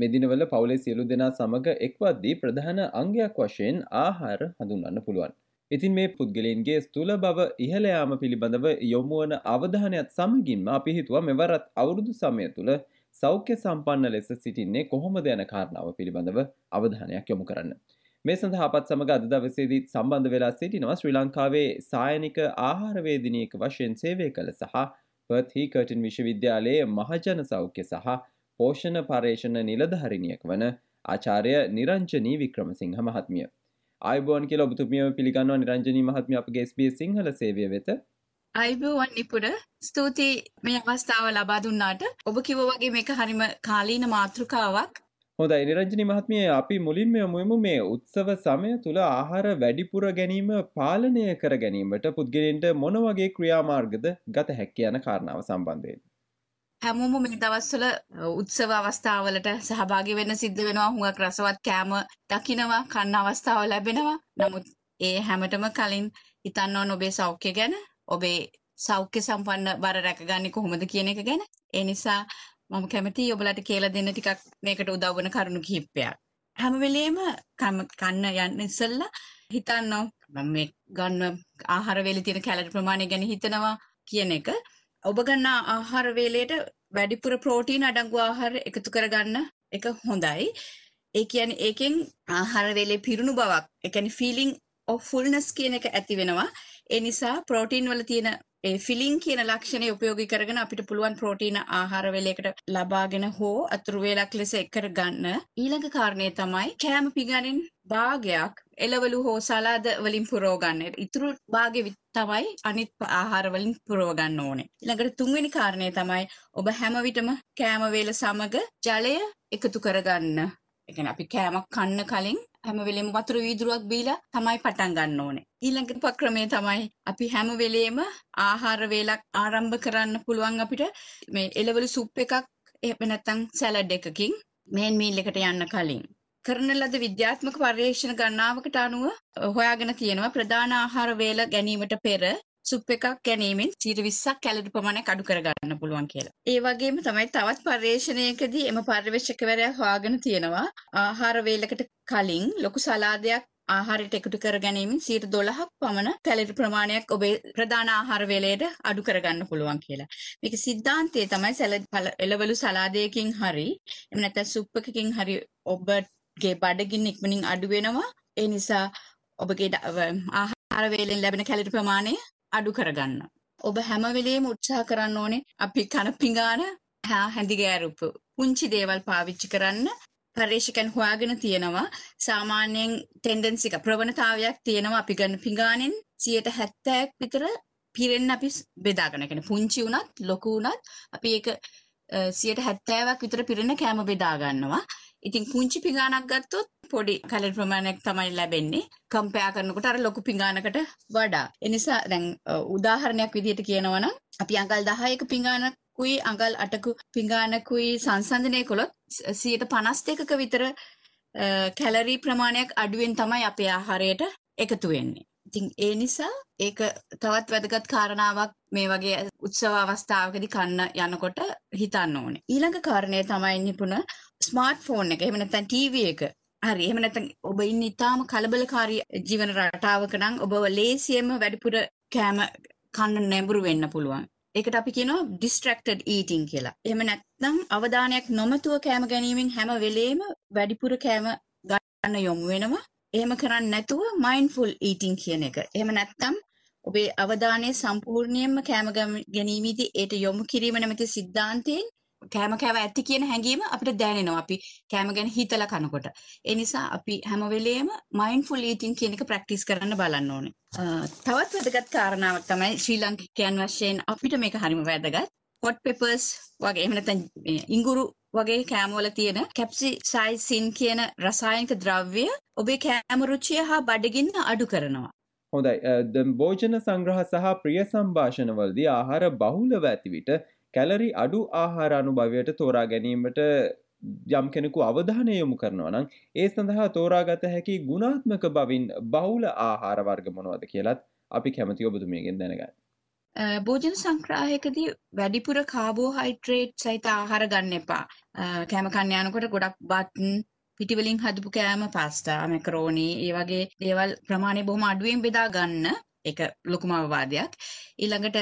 මෙදිනවල පවුලේ සියලු දෙනා සමග එක්වද්දී ප්‍රධාන අංගයක් වශයෙන් ආහාර හඳුන්වන්න පුළුවන්. ඉතින් මේ පුද්ගලයන්ගේ ස්තුල බව ඉහළයාම පිළිබඳව යොමුවන අවධානයක් සමගින්ම අපි හිතුවා මෙවරත් අවුරුදු සමය තුළ සෞඛ්‍ය සම්පන්න ලෙස සිටින්නේ කොහොමද යන කාරණාව පිළිබඳව අවධානයක් යොමු කරන්න. මේ සඳහා අපත් සමග අද දවසේදී සම්බන්ධ වෙලා සිටිනවා ශ්‍රී ලංකාවේ සායනික ආහාරවේදිනියක වශයෙන් සේවය කළ සහ පර්ත් හීකර්ටන් විශ්වවිද්‍යාලයේ මහජන සෞඛ්‍ය සහ පෝෂණ පර්යේෂණ නිලධහරිණියක් වන ආචාර්ය නිරංජනී වික්‍රමසිංහ මහත්මිය. අයිබෝන් කියල ඔබතුමියම පිළිගන්නවා නිරංජනී මහත්මිය අපගේ ස්බේ සිංහල සේවය වෙත අයිබෝවන් නිපුර ස්තුතියි මේ අවස්ථාව ලබා දුන්නාට ඔබ කිව වගේ මේක හරිම කාලීන මාතෘකාවක් හොඳයි නිරංජනි මහත්මිය අපි මුලින්ම යමුයමු මේ උත්සව සමය තුළ ආහාර වැඩිපුර ගැනීම පාලනය කර ගැනීමට පුද්ගලන්ට මොන වගේ ක්‍රියාමාර්ගද ගත හැක්ක යන කාරණාව සම්බන්ධයෙන්. හැමෝම මේ දවස්වල උත්සව අවස්ථාවලට සහභාගි වෙන්න සිද්ධ වෙනවා. හුඟක් රසවත් කෑම දකිනවා කන්න අවස්ථාව ලැබෙනවා. නමුත් ඒ හැමටම කලින් හිතන්න ඕන ඔබේ සෞඛ්‍ය ගැන ඔබේ සෞඛ්‍ය සම්පන්න බර රැකගන්නේ කොහොමද කියන එක ගැන. ඒ නිසා මම කැමතියි ඔබලට කියලා දෙන්න ටිකක් මේකට උදව් වෙන කරුණු කිහිපයක්. හැම වෙලේම කන්න යන්න ඉස්සෙල්ලා හිතන්න මම මේ ගන්න ආහාර වේලේ තියෙන කැලරි ප්‍රමාණය ගැන හිතනවා කියන එක. ඔබ ගන්න ආහාර වේලයට වැඩිපුර ප්‍රෝටීන් අඩංගු ආහාර එකතු කරගන්න එක හොඳයි. ඒ කියන්නේ ඒකෙන් ආහාර වේලේ පිරුණු බවක්, ඒ කියන්නේ feeling of fullness කියන එක ඇති වෙනවා. ඒ නිසා ප්‍රෝටීන් වල තියෙන ඒ ෆිලිං කියන ලක්ෂණය උපයෝගී කරගෙන අපිට පුළුවන් ප්‍රෝටීන ආහාර වේලයකට ලබාගෙන හෝ අතුරු වේලක් ලෙස එක්කර ගන්න. ඊළඟ කාරණය තමයි කෑම පිඟානෙන් භාගයක් එළවලු හෝ සලාද වලින් පුරව ගන්න. ඉතුරු භාගෙ තමයි අනිත් ආහාර වලින් පුරව ගන්න ඕනේ. ඊළඟට තුන්වෙනි කාරණය තමයි ඔබ හැම විටම කෑම වේල සමග ජලය එකතු කරගන්න. ඒ කියන්නේ අපි කෑමක් කන්න කලින් හැම වෙලෙම වතුර වීදුරුවක් බීලා තමයි පටන් ගන්න ඕනේ. ඊළඟ උපක්‍රමය තමයි අපි හැම වෙලේම ආහාර වේලක් ආරම්භ කරන්න පුළුවන් අපිට මේ එළවලු සුප් එකක් එහෙම නැත්නම් සැලඩ් එකකින් මේන් මීල් එකට යන්න කලින්. කරන ලද විද්‍යාත්මක පර්යේෂණ ගණනාවකට අනුව හොයාගෙන තියෙනවා ප්‍රධාන ආහාර වේල ගැනීමට පෙර සුප් එකක් ගැනීමෙන් සිට විස්සක් කැලරි ප්‍රමාණයක් අඩු කරගන්න පුළුවන් කියලා. ඒ වගේම තමයි තවත් පර්යේෂණයකදී එම පර්යවේෂකවරයා හොයාගෙන තියෙනවා ආහාර වේලකට කලින් ලොකු සලාදයක් ආහාරයට එකතු කර ගැනීමෙන් සිට දොළහක් පමණ කැලරි ප්‍රමාණයක් ඔබේ ප්‍රධාන ආහාර වේලයට අඩු කරගන්න පුළුවන් කියලා. මේක සිද්ධාන්තයේ තමයි සැලඩ් එළවලු සලාදයකින් හරි එම නැත්නම් සුප් එකකින් හරි ඔබට ගේ බඩගින්න ඉක්මනින් අඩු වෙනවා. ඒ නිසා ඔබගේ ආහාර වේලෙන් ලැබෙන කැලරි ප්‍රමාණය අඩු කරගන්න. ඔබ හැම වෙලේම උත්සාහ කරන්න ඕනේ අපි කන පිඟාන හැඳි ගෑරුපු පුංචි දේවල් පාවිච්චි කරන්න පර්යේෂකයන් හොයාගෙන තියෙනවා සාමාන්‍යයෙන් ටෙන්ඩන්සි එක ප්‍රවණතාවයක් තියෙනවා අපි ගන්න පිඟානෙන් 70ක් විතර පිරෙන්න අපි බෙදාගෙන. කියන්නේ පුංචි උනත් ලොකු උනත් අපි ඒක 70ක් විතර පිරෙන්න කෑම බෙදා ගන්නවා. ඉතින් පුංචි පිඟානක් ගත්තොත් පොඩි කැලරි ප්‍රමාණයක් තමයි ලැබෙන්නේ කම්පයා කරනකොට අර ලොකු පිඟානකට වඩා. ඒ නිසා දැන් උදාහරණයක් විදිහට කියනවා නම් අපි අඟල් 10ක පිඟානකුයි අඟල් 8ක පිඟානකුයි සංසන්දනය කළොත් 152ක විතර කැලරි ප්‍රමාණයක් අඩුවෙන් තමයි අපේ ආහාරයට එකතු වෙන්නේ. ඉතින් ඒ නිසා ඒක තවත් වැදගත් කාරණාවක් මේ වගේ උත්සව අවස්ථාවකදී කන්න යනකොට හිතන්න ඕනේ. ඊළඟ කාරණය තමයි නිපුණ ස්මාර්ට් ෆෝන් එක එහෙම නැත්නම් ටීවී එක හරි එහෙම නැත්නම් ඔබ ඉන්න ඉතාම කලබලකාරී ජීවන රටාවක නම් ඔබ ලේසියෙන්ම වැඩිපුර කෑම කන්න නැඹුරු වෙන්න පුළුවන්. ඒකට අපි කියනවා distracted eating කියලා. එහෙම නැත්නම් අවධානයක් නොමතුව කෑම ගැනීමෙන් හැම වෙලේම වැඩිපුර කෑම ගන්න යොමු වෙනවා. එහෙම කරන්නේ නැතුව mindful eating කියන එක. එහෙම නැත්නම් ඔබේ අවධානය සම්පූර්ණයෙන්ම කෑම ගැනීමේදී ඒට යොමු කිරීම නැමැති සිද්ධාන්තයෙන් කෑම කෑව ඇති කියන හැඟීම අපිට දැනෙනවා අපි කෑම ගැන හිතලා කනකොට. ඒ නිසා අපි හැම වෙලේම මයින්ඩ්ෆුල් ඊටින් කියන එක ප්‍රැක්ටිස් කරන්න බලන්න ඕනේ. තවත් වැදගත් කාරණාවක් තමයි ශ්‍රී ලංකිකයන් වශයෙන් අපිට මේක හරිම වැදගත්. හොට් පෙපර්ස් වගේ එහෙම නැත්නම් ඉඟුරු වගේ කෑමවල තියෙන කැප්සිසයිසින් කියන රසායනික ද්‍රව්‍ය ඔබේ කෑම රුචිය හා බඩගින්න අඩු කරනවා. හොඳයි. භෝජන සංග්‍රහ සහ ප්‍රිය සංഭാෂණවලදී ආහාර බහුලව ඇති විට කැලරි අඩු ආහාර අනුභවයට තෝරා ගැනීමට යම් කෙනෙකු අවධානය යොමු කරනවා නම් ඒ සඳහා තෝරාගත හැකි ගුණාත්මක බවින් බහුල ආහාර වර්ග මොනවද කියලත් අපි කැමති ඔබතුමියගෙන් දැනගන්න. භෝජන සංග්‍රහයකදී වැඩිපුර කාබෝහයිඩ්‍රේට් සහිත ආහාර ගන්න එපා. කෑම කන්න යනකොට ගොඩක් බත් පිටිවලින් හදපු කෑම පාස්තා මැකරෝනි ඒ වගේ දේවල් ප්‍රමාණය බොහොම අඩුවෙන් බෙදා ගන්න. ඒක ලොකුම අවවාදයක්. ඊළඟට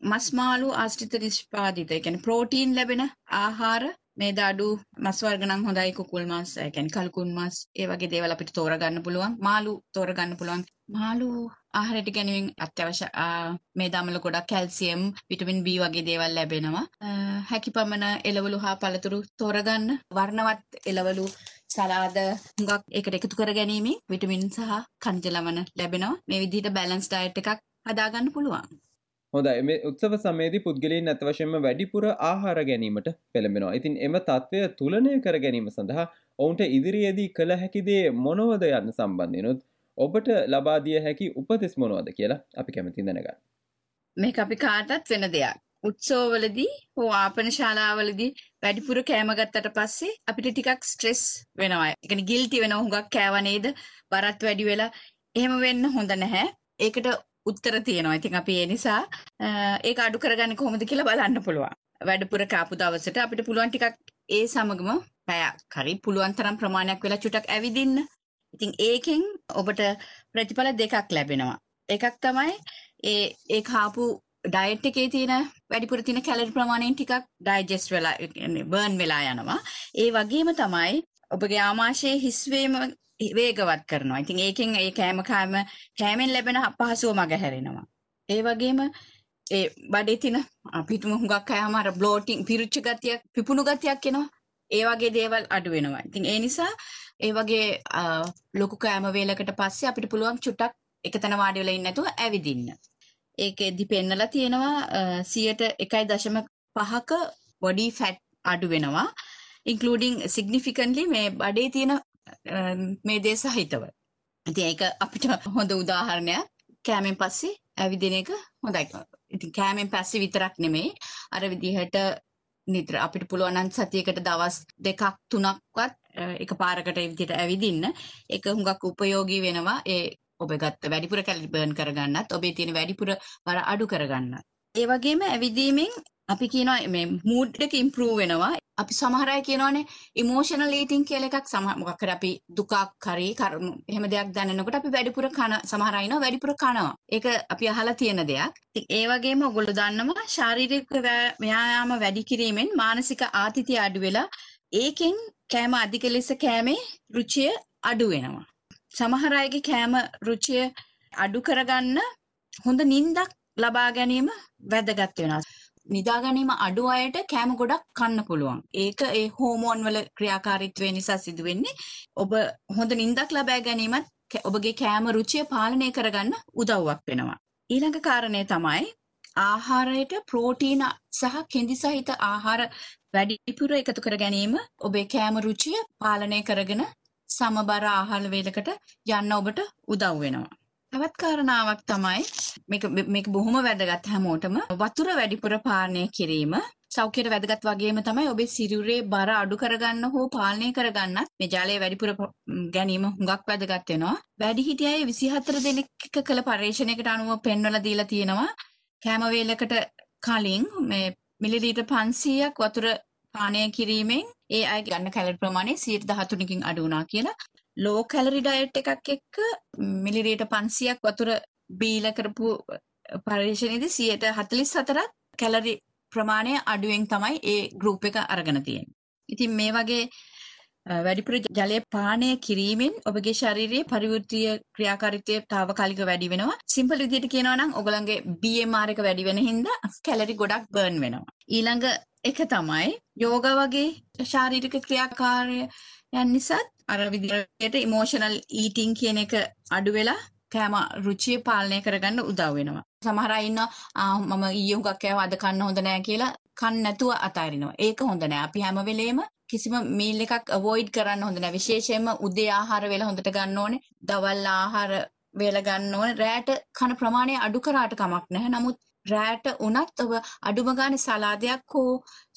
මස් මාළු ආශ්‍රිත නිෂ්පාදිත, ඒ කියන්නේ ප්‍රෝටීන් ලැබෙන ආහාර මේද අඩු මස් වර්ග නම් හොඳයි කුකුල් මස්, ඒ කියන්නේ කල්කුන් මස්, ඒ වගේ දේවල් අපිට තෝරගන්න පුළුවන්. මාළු තෝරගන්න පුළුවන්. මාළු ආහාරයට ගැනීමෙන් අත්‍යවශ්‍ය මේ දමල ගොඩක් කැල්සියම්, විටමින් B වගේ දේවල් ලැබෙනවා. හැකිපමණ එළවලු හා පළතුරු තෝරගන්න. වර්ණවත් එළවලු සලාද හුඟක් ඒකට එකතු කර ගැනීමෙන් විටමින් සහ කන්ජ ලවණ ලැබෙනවා. මේ විදිහට බැලන්ස් ඩයට් එකක් හදාගන්න පුළුවන්. හොඳයි මේ උත්සව සමේදී පුද්ගලයන් ඇත වශයෙන්ම වැඩිපුර ආහාර ගැනීමට පෙළඹෙනවා. ඉතින් එම తත්වය තුලනය කර ගැනීම සඳහා ඔවුන්ට ඉදිරියේදී කළ හැකි දේ මොනවද යන්න සම්බන්ධයෙන්ුත් ඔබට ලබා දිය හැකි උපදෙස් මොනවද කියලා අපි කැමතියි දැනගන්න. මේක අපි කාටත් වෙන දෙයක්. උත්සවවලදී හෝ ආපන ශාලාවලදී වැඩිපුර කෑම ගත්තට පස්සේ අපිට ටිකක් ස්ට්‍රෙස් වෙනවා. ඒ කියන්නේ ගිල්ටි වෙනවා හුඟක් කෑව නේද? බරත් වැඩි වෙලා එහෙම වෙන්න හොඳ නැහැ. ඒකට උත්තර තියෙනවා. ඉතින් අපි ඒ නිසා ඒක අඩු කරගන්නේ කොහොමද කියලා බලන්න පුළුවන්. වැඩපුර කාපු දවසට අපිට පුළුවන් ටිකක් ඒ සමගම පැයක් හරි පුළුවන් තරම් ප්‍රමාණයක් වෙලා චුටක් ඇවිදින්න. ඉතින් ඒකෙන් ඔබට ප්‍රතිඵල දෙකක් ලැබෙනවා. එකක් තමයි ඒ ඒ කාපු ඩයට් එකේ තියෙන වැඩිපුර තියෙන කැලරි ප්‍රමාණයෙන් ටිකක් ඩයිජෙස්ට් වෙලා බර්න් වෙලා යනවා. ඒ වගේම තමයි ඔබගේ ආමාශයේ හිස්වීම වේගවත් කරනවා. ඉතින් ඒකෙන් ඒ කෑම කෑම කෑමෙන් ලැබෙන අපහසුව මගහැරෙනවා. ඒ වගේම ඒ බඩේ තියෙන අපිටම හුඟක් කෑම අර බ්ලෝටිං පිරුච්ච ගතියක් පිපුණු ගතියක් එනවා. ඒ වගේ දේවල් අඩු වෙනවා. ඉතින් ඒ නිසා ඒ වගේ ලොකු කෑම වේලකට පස්සේ අපිට පුළුවන් චුට්ටක් එකතැන වාඩි වෙලා ඉන්න නැතුව ඇවිදින්න. ඒකෙදි පෙන්නලා තියෙනවා 1.5ක බොඩි ෆැට් අඩු වෙනවා. including significantly මේ බඩේ තියෙන මේ දේ සහිතව. ඉතින් ඒක අපිට හොඳ උදාහරණයක් කෑමෙන් පස්සේ ඇවිදින එක හොඳයි. ඉතින් කෑමෙන් පස්සේ විතරක් නෙමෙයි අර විදිහට නිතර අපිට පුළුවන් නම් සතියකට දවස් දෙකක් තුනක්වත් එකපාරකට ඒ විදිහට ඇවිදින්න ඒක හුඟක් උපයෝගී වෙනවා. ඒ ඔබ ගත්ත වැඩිපුර කැලරි බර්න් කරගන්නත් ඔබේ තියෙන වැඩිපුර බර අඩු කරගන්නත්. ඒ වගේම ඇවිදීමෙන් අපි කියනවා මේ මූඩ් එක ඉම්ප්‍රූව් වෙනවා. අපි සමහර අය කියනවානේ ඉමෝෂනල් ඊටින් කියලා එකක් සමහර මොකක් හරි අපි දුකක් හරි එහෙම දෙයක් දැනෙනකොට අපි වැඩිපුර කන සමහර අය ඉනවා වැඩිපුර කනවා. ඒක අපි අහලා තියෙන දෙයක්. ඉතින් ඒ වගේම ඔයගොල්ලෝ දන්නවා ශාරීරික ව්‍යායාම වැඩි කිරීමෙන් මානසික ආතතිය අඩු වෙලා ඒකෙන් කෑම අධික ලෙස කෑමේ රුචිය අඩු වෙනවා. සමහර අයගේ කෑම රුචිය අඩු කරගන්න හොඳ නිින්දක් ලබා ගැනීම වැදගත් වෙනවා. නිදා ගැනීම අඩු අයට කෑම ගොඩක් කන්න පුළුවන්. ඒක ඒ හෝමෝන් වල ක්‍රියාකාරීත්වය නිසා සිදුවෙන්නේ. ඔබ හොඳ නිින්දක් ලබා ගැනීමත් ඔබගේ කෑම රුචිය පාලනය කරගන්න උදව්වක් වෙනවා. ඊළඟ කාරණය තමයි ආහාරයට ප්‍රෝටීන සහ කෙඳි සහිත ආහාර වැඩිපුර එකතු කර ගැනීම ඔබේ කෑම රුචිය පාලනය කරගෙන සමබර ආහාර වේලකට යන්න ඔබට උදව් වෙනවා. තවත් කාරණාවක් තමයි මේක මේක බොහොම වැදගත් හැමෝටම වතුර වැඩිපුර පානය කිරීම සෞඛ්‍යයට වැදගත් වගේම තමයි ඔබේ සිරුරේ බර අඩු කරගන්න හෝ පාලනය කරගන්නත් මේ ජලය වැඩිපුර ගැනීම හුඟක් වැදගත් වෙනවා. වැඩිහිටිය අය 24 දෙනෙක් කළ පරීක්ෂණයකට අනුව පෙන්වලා දීලා තියෙනවා කෑම වේලකට කලින් මේ මිලිලීටර් 500ක් වතුර පානය කිරීමෙන් ඒ අය ගන්න කැලරි ප්‍රමාණය 113කින් අඩු වුණා කියලා. ලෝ කැලරි ඩයට් එකක් එක්ක මිලිලීටර් 500ක් වතුර බීලා කරපු පරීක්ෂණයේදී 144ක් කැලරි ප්‍රමාණය අඩුවෙන් තමයි ඒ ගෲප් එක අරගෙන තියෙන්නේ. ඉතින් මේ වගේ වැඩිපුර ජලය පානය කිරීමෙන් ඔබගේ ශරීරයේ පරිවෘත්තීය ක්‍රියාකාරීත්වය తాවකාලිකව වැඩි වෙනවා. සිම්පල් විදිහට කියනවා නම් ඔයගලගේ BMR එක වැඩි වෙන හින්දා කැලරි ගොඩක් බර්න් වෙනවා. ඊළඟ එක තමයි යෝගා වගේ ශාරීරික ක්‍රියාකාරයන් නිසාත් අර විදිහට ඉමෝෂනල් ඊටින් කියන එක අඩු වෙලා කෑම රුචිය පාලනය කරගන්න උදව් වෙනවා. සමහර අය ඉන්නවා මම ඊයේ හුඟක් කෑවා අද කන්න හොඳ නෑ කියලා කන්න නැතුව අතාරිනවා. ඒක හොඳ නෑ. අපි හැම වෙලේම කිසිම මීල් එකක් අවොයිඩ් කරන්න හොඳ නෑ. විශේෂයෙන්ම උදේ ආහාර වේල හොඳට ගන්න ඕනේ. දවල් ආහාර වේල ගන්න ඕනේ. රැට කන ප්‍රමාණය අඩු කරාට කමක් නැහැ. නමුත් රෑට උනත් ඔබ අඩුම ගානේ සලාදයක් හෝ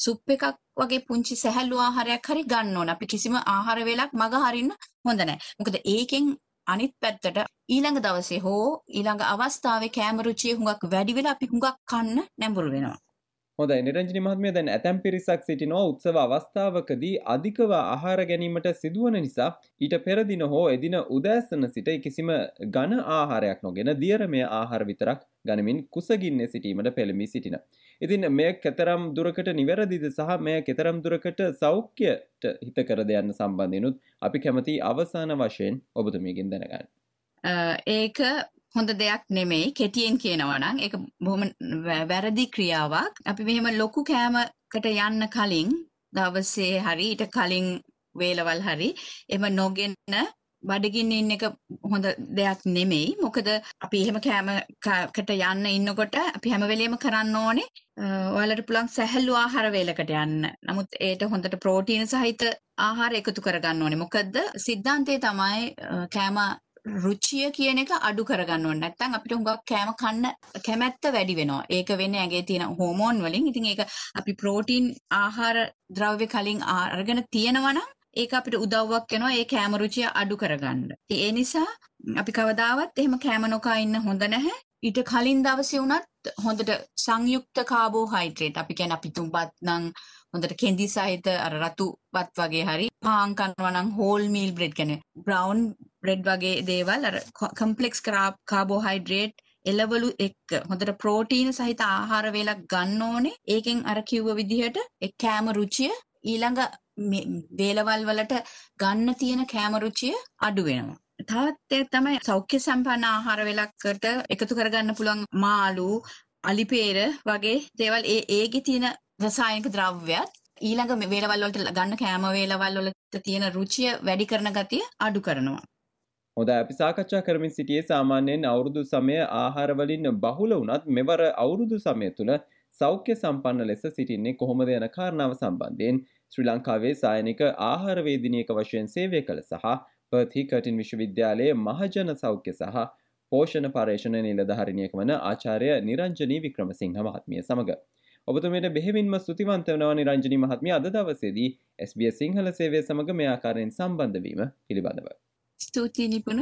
සුප් එකක් වගේ පුංචි සැහැල්ලු ආහාරයක් හරි ගන්න ඕන. අපි කිසිම ආහාර වේලක් මග හරින්න හොඳ නැහැ. මොකද ඒකෙන් අනිත් පැත්තට ඊළඟ දවසේ හෝ ඊළඟ අවස්ථාවේ කෑම රුචිය හුඟක් වැඩි වෙලා අපි හුඟක් කන්න නැඹුරු වෙනවා. හොඳයි නිරංජනි මහත්මිය දැන් ඇතැම් පිරිසක් සිටිනවා උත්සව අවස්ථාවකදී අධිකව ආහාර ගැනීමට සිදුවන නිසා ඊට පෙර දින හෝ එදින උදෑසන සිට කිසිම ඝන ආහාරයක් නොගෙන දියරමය ආහාර විතරක් ගනිමින් කුසගින්නේ සිටීමට පෙළඹී සිටින. ඉතින් මෙය කෙතරම් දුරකට නිවැරදිද සහ මෙය කෙතරම් දුරකට සෞඛ්‍යයට හිතකර දෙයන්න සම්බන්ධිනුත් අපි කැමති අවසාන වශයෙන් ඔබතුමියගෙන් දැනගන්න. ඒක හොඳ දෙයක් නෙමෙයි කෙටියෙන් කියනවා නම් ඒක බොහොම වැරදි ක්‍රියාවක්. අපි මෙහෙම ලොකු කෑමකට යන්න කලින් දවසේ හරි ඊට කලින් වේලවල් හරි එම නොගෙන බඩගින්න ඉන්න එක හොඳ දෙයක් නෙමෙයි. මොකද අපි එහෙම කෑමකට යන්න ඉන්නකොට අපි හැම වෙලෙම කරන්න ඕනේ ඔයාලට පුළුවන් සැහැල්ලු ආහාර වේලකට යන්න. නමුත් ඒට හොඳට ප්‍රෝටීන සහිත ආහාර එකතු කරගන්න ඕනේ. මොකද සිද්ධාන්තයේ තමයි කෑම රුචිය කියන එක අඩු කරගන්න ඕනේ. නැත්නම් අපිට හුඟක් කෑම කන්න කැමැත්ත වැඩි වෙනවා. ඒක වෙන්නේ ඇගේ තියෙන හෝමෝන් වලින්. ඉතින් ඒක අපි ප්‍රෝටීන් ආහාර ද්‍රව්‍ය කලින් අරගෙන තියෙනවා නම් ඒක අපිට උදව්වක් වෙනවා ඒ කෑම රුචිය අඩු කරගන්න. ඒ නිසා අපි කවදාවත් එහෙම කෑම නොකා ඉන්න හොඳ නැහැ. ඊට කලින් දවසේ වුණත් හොඳට සංයුක්ත කාබෝහයිඩ්‍රේට් අපි කියන්නේ අපි තුඹත් නම් හොඳට කෙඳි සහිත අර රතු බත් වගේ හරි පාන් කනවා නම් හෝල් මීල් බ්‍රෙඩ් කියන්නේ බ්‍රවුන් බ්‍රෙඩ් වගේ දේවල් අර කම්ප්ලෙක්ස් කාබෝහයිඩ්‍රේට් එලවලු එක්ක හොඳට ප්‍රෝටීන සහිත ආහාර වේලක් ගන්න ඕනේ. ඒකෙන් අර කිව්ව විදිහට ඒ කෑම රුචිය ඊළඟ වේලවල් වලට ගන්න තියෙන කෑම රුචිය අඩු වෙනවා. තවත් තමයි සෞඛ්‍ය සම්පන්න ආහාර වේලකට එකතු කරගන්න පුළුවන් මාළු, අලිපේර වගේ දේවල් ඒ ඒකේ තියෙන රසායනික ද්‍රව්‍යත් ඊළඟ වේලවල් වලට ගන්න කෑම වේලවල් වලට තියෙන රුචිය වැඩි කරන ගතිය අඩු කරනවා. හොඳ අපි සාකච්ඡා කරමින් සිටියේ සාමාන්‍යයෙන් අවුරුදු සමය ආහාරවලින් බහුල වුණත් මෙවර අවුරුදු සමය තුළ සෞඛ්‍ය සම්පන්න ලෙස සිටින්නේ කොහොමද යන කාරණාව සම්බන්ධයෙන් ශ්‍රී ලංකාවේ සායනික ආහාරවේදිනියක වශයෙන් සේවය කළ සහ පර්ති කටින් විශ්වවිද්‍යාලයේ මහජන සෞඛ්‍ය සහ පෝෂණ පර්යේෂණ නිලධාරිණියක වන ආචාර්ය නිරංජනී වික්‍රමසිංහ මහත්මිය සමඟ. ඔබතුමයට බෙහෙවින්ම ස්තුතිවන්ත වෙනවා නිරංජනී මහත්මිය අද දවසේදී SBS සිංහල සේවය සමග මේ ආකාරයෙන් සම්බන්ධ වීම පිළිබඳව. ස්තුතියි නිපුණ